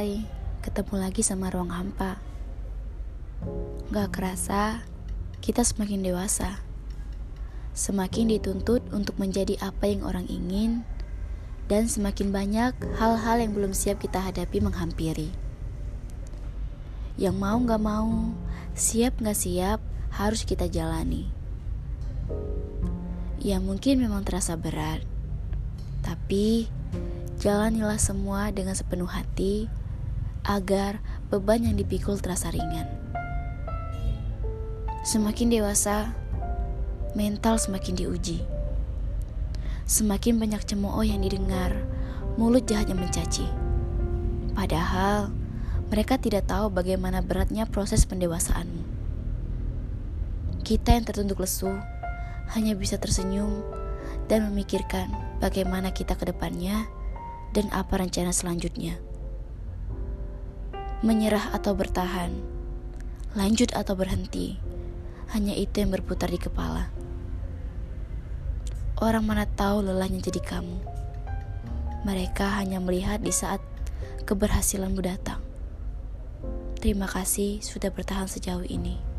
Hai, ketemu lagi sama ruang hampa. Gak kerasa, kita semakin dewasa. Semakin dituntut untuk menjadi apa yang orang ingin, dan semakin banyak hal-hal yang belum siap kita hadapi menghampiri. Yang mau gak mau, siap gak siap, harus kita jalani. Ya mungkin memang terasa berat, tapi Jalanilah semua dengan sepenuh hati agar beban yang dipikul terasa ringan. Semakin dewasa, mental semakin diuji. Semakin banyak cemooh yang didengar, mulut jahat yang mencaci. Padahal mereka tidak tahu bagaimana beratnya proses pendewasaanmu. Kita yang tertunduk lesu hanya bisa tersenyum dan memikirkan bagaimana kita ke depannya dan apa rencana selanjutnya. Menyerah atau bertahan, lanjut atau berhenti, hanya itu yang berputar di kepala. Orang mana tahu lelahnya jadi kamu. Mereka hanya melihat di saat keberhasilanmu datang. Terima kasih sudah bertahan sejauh ini.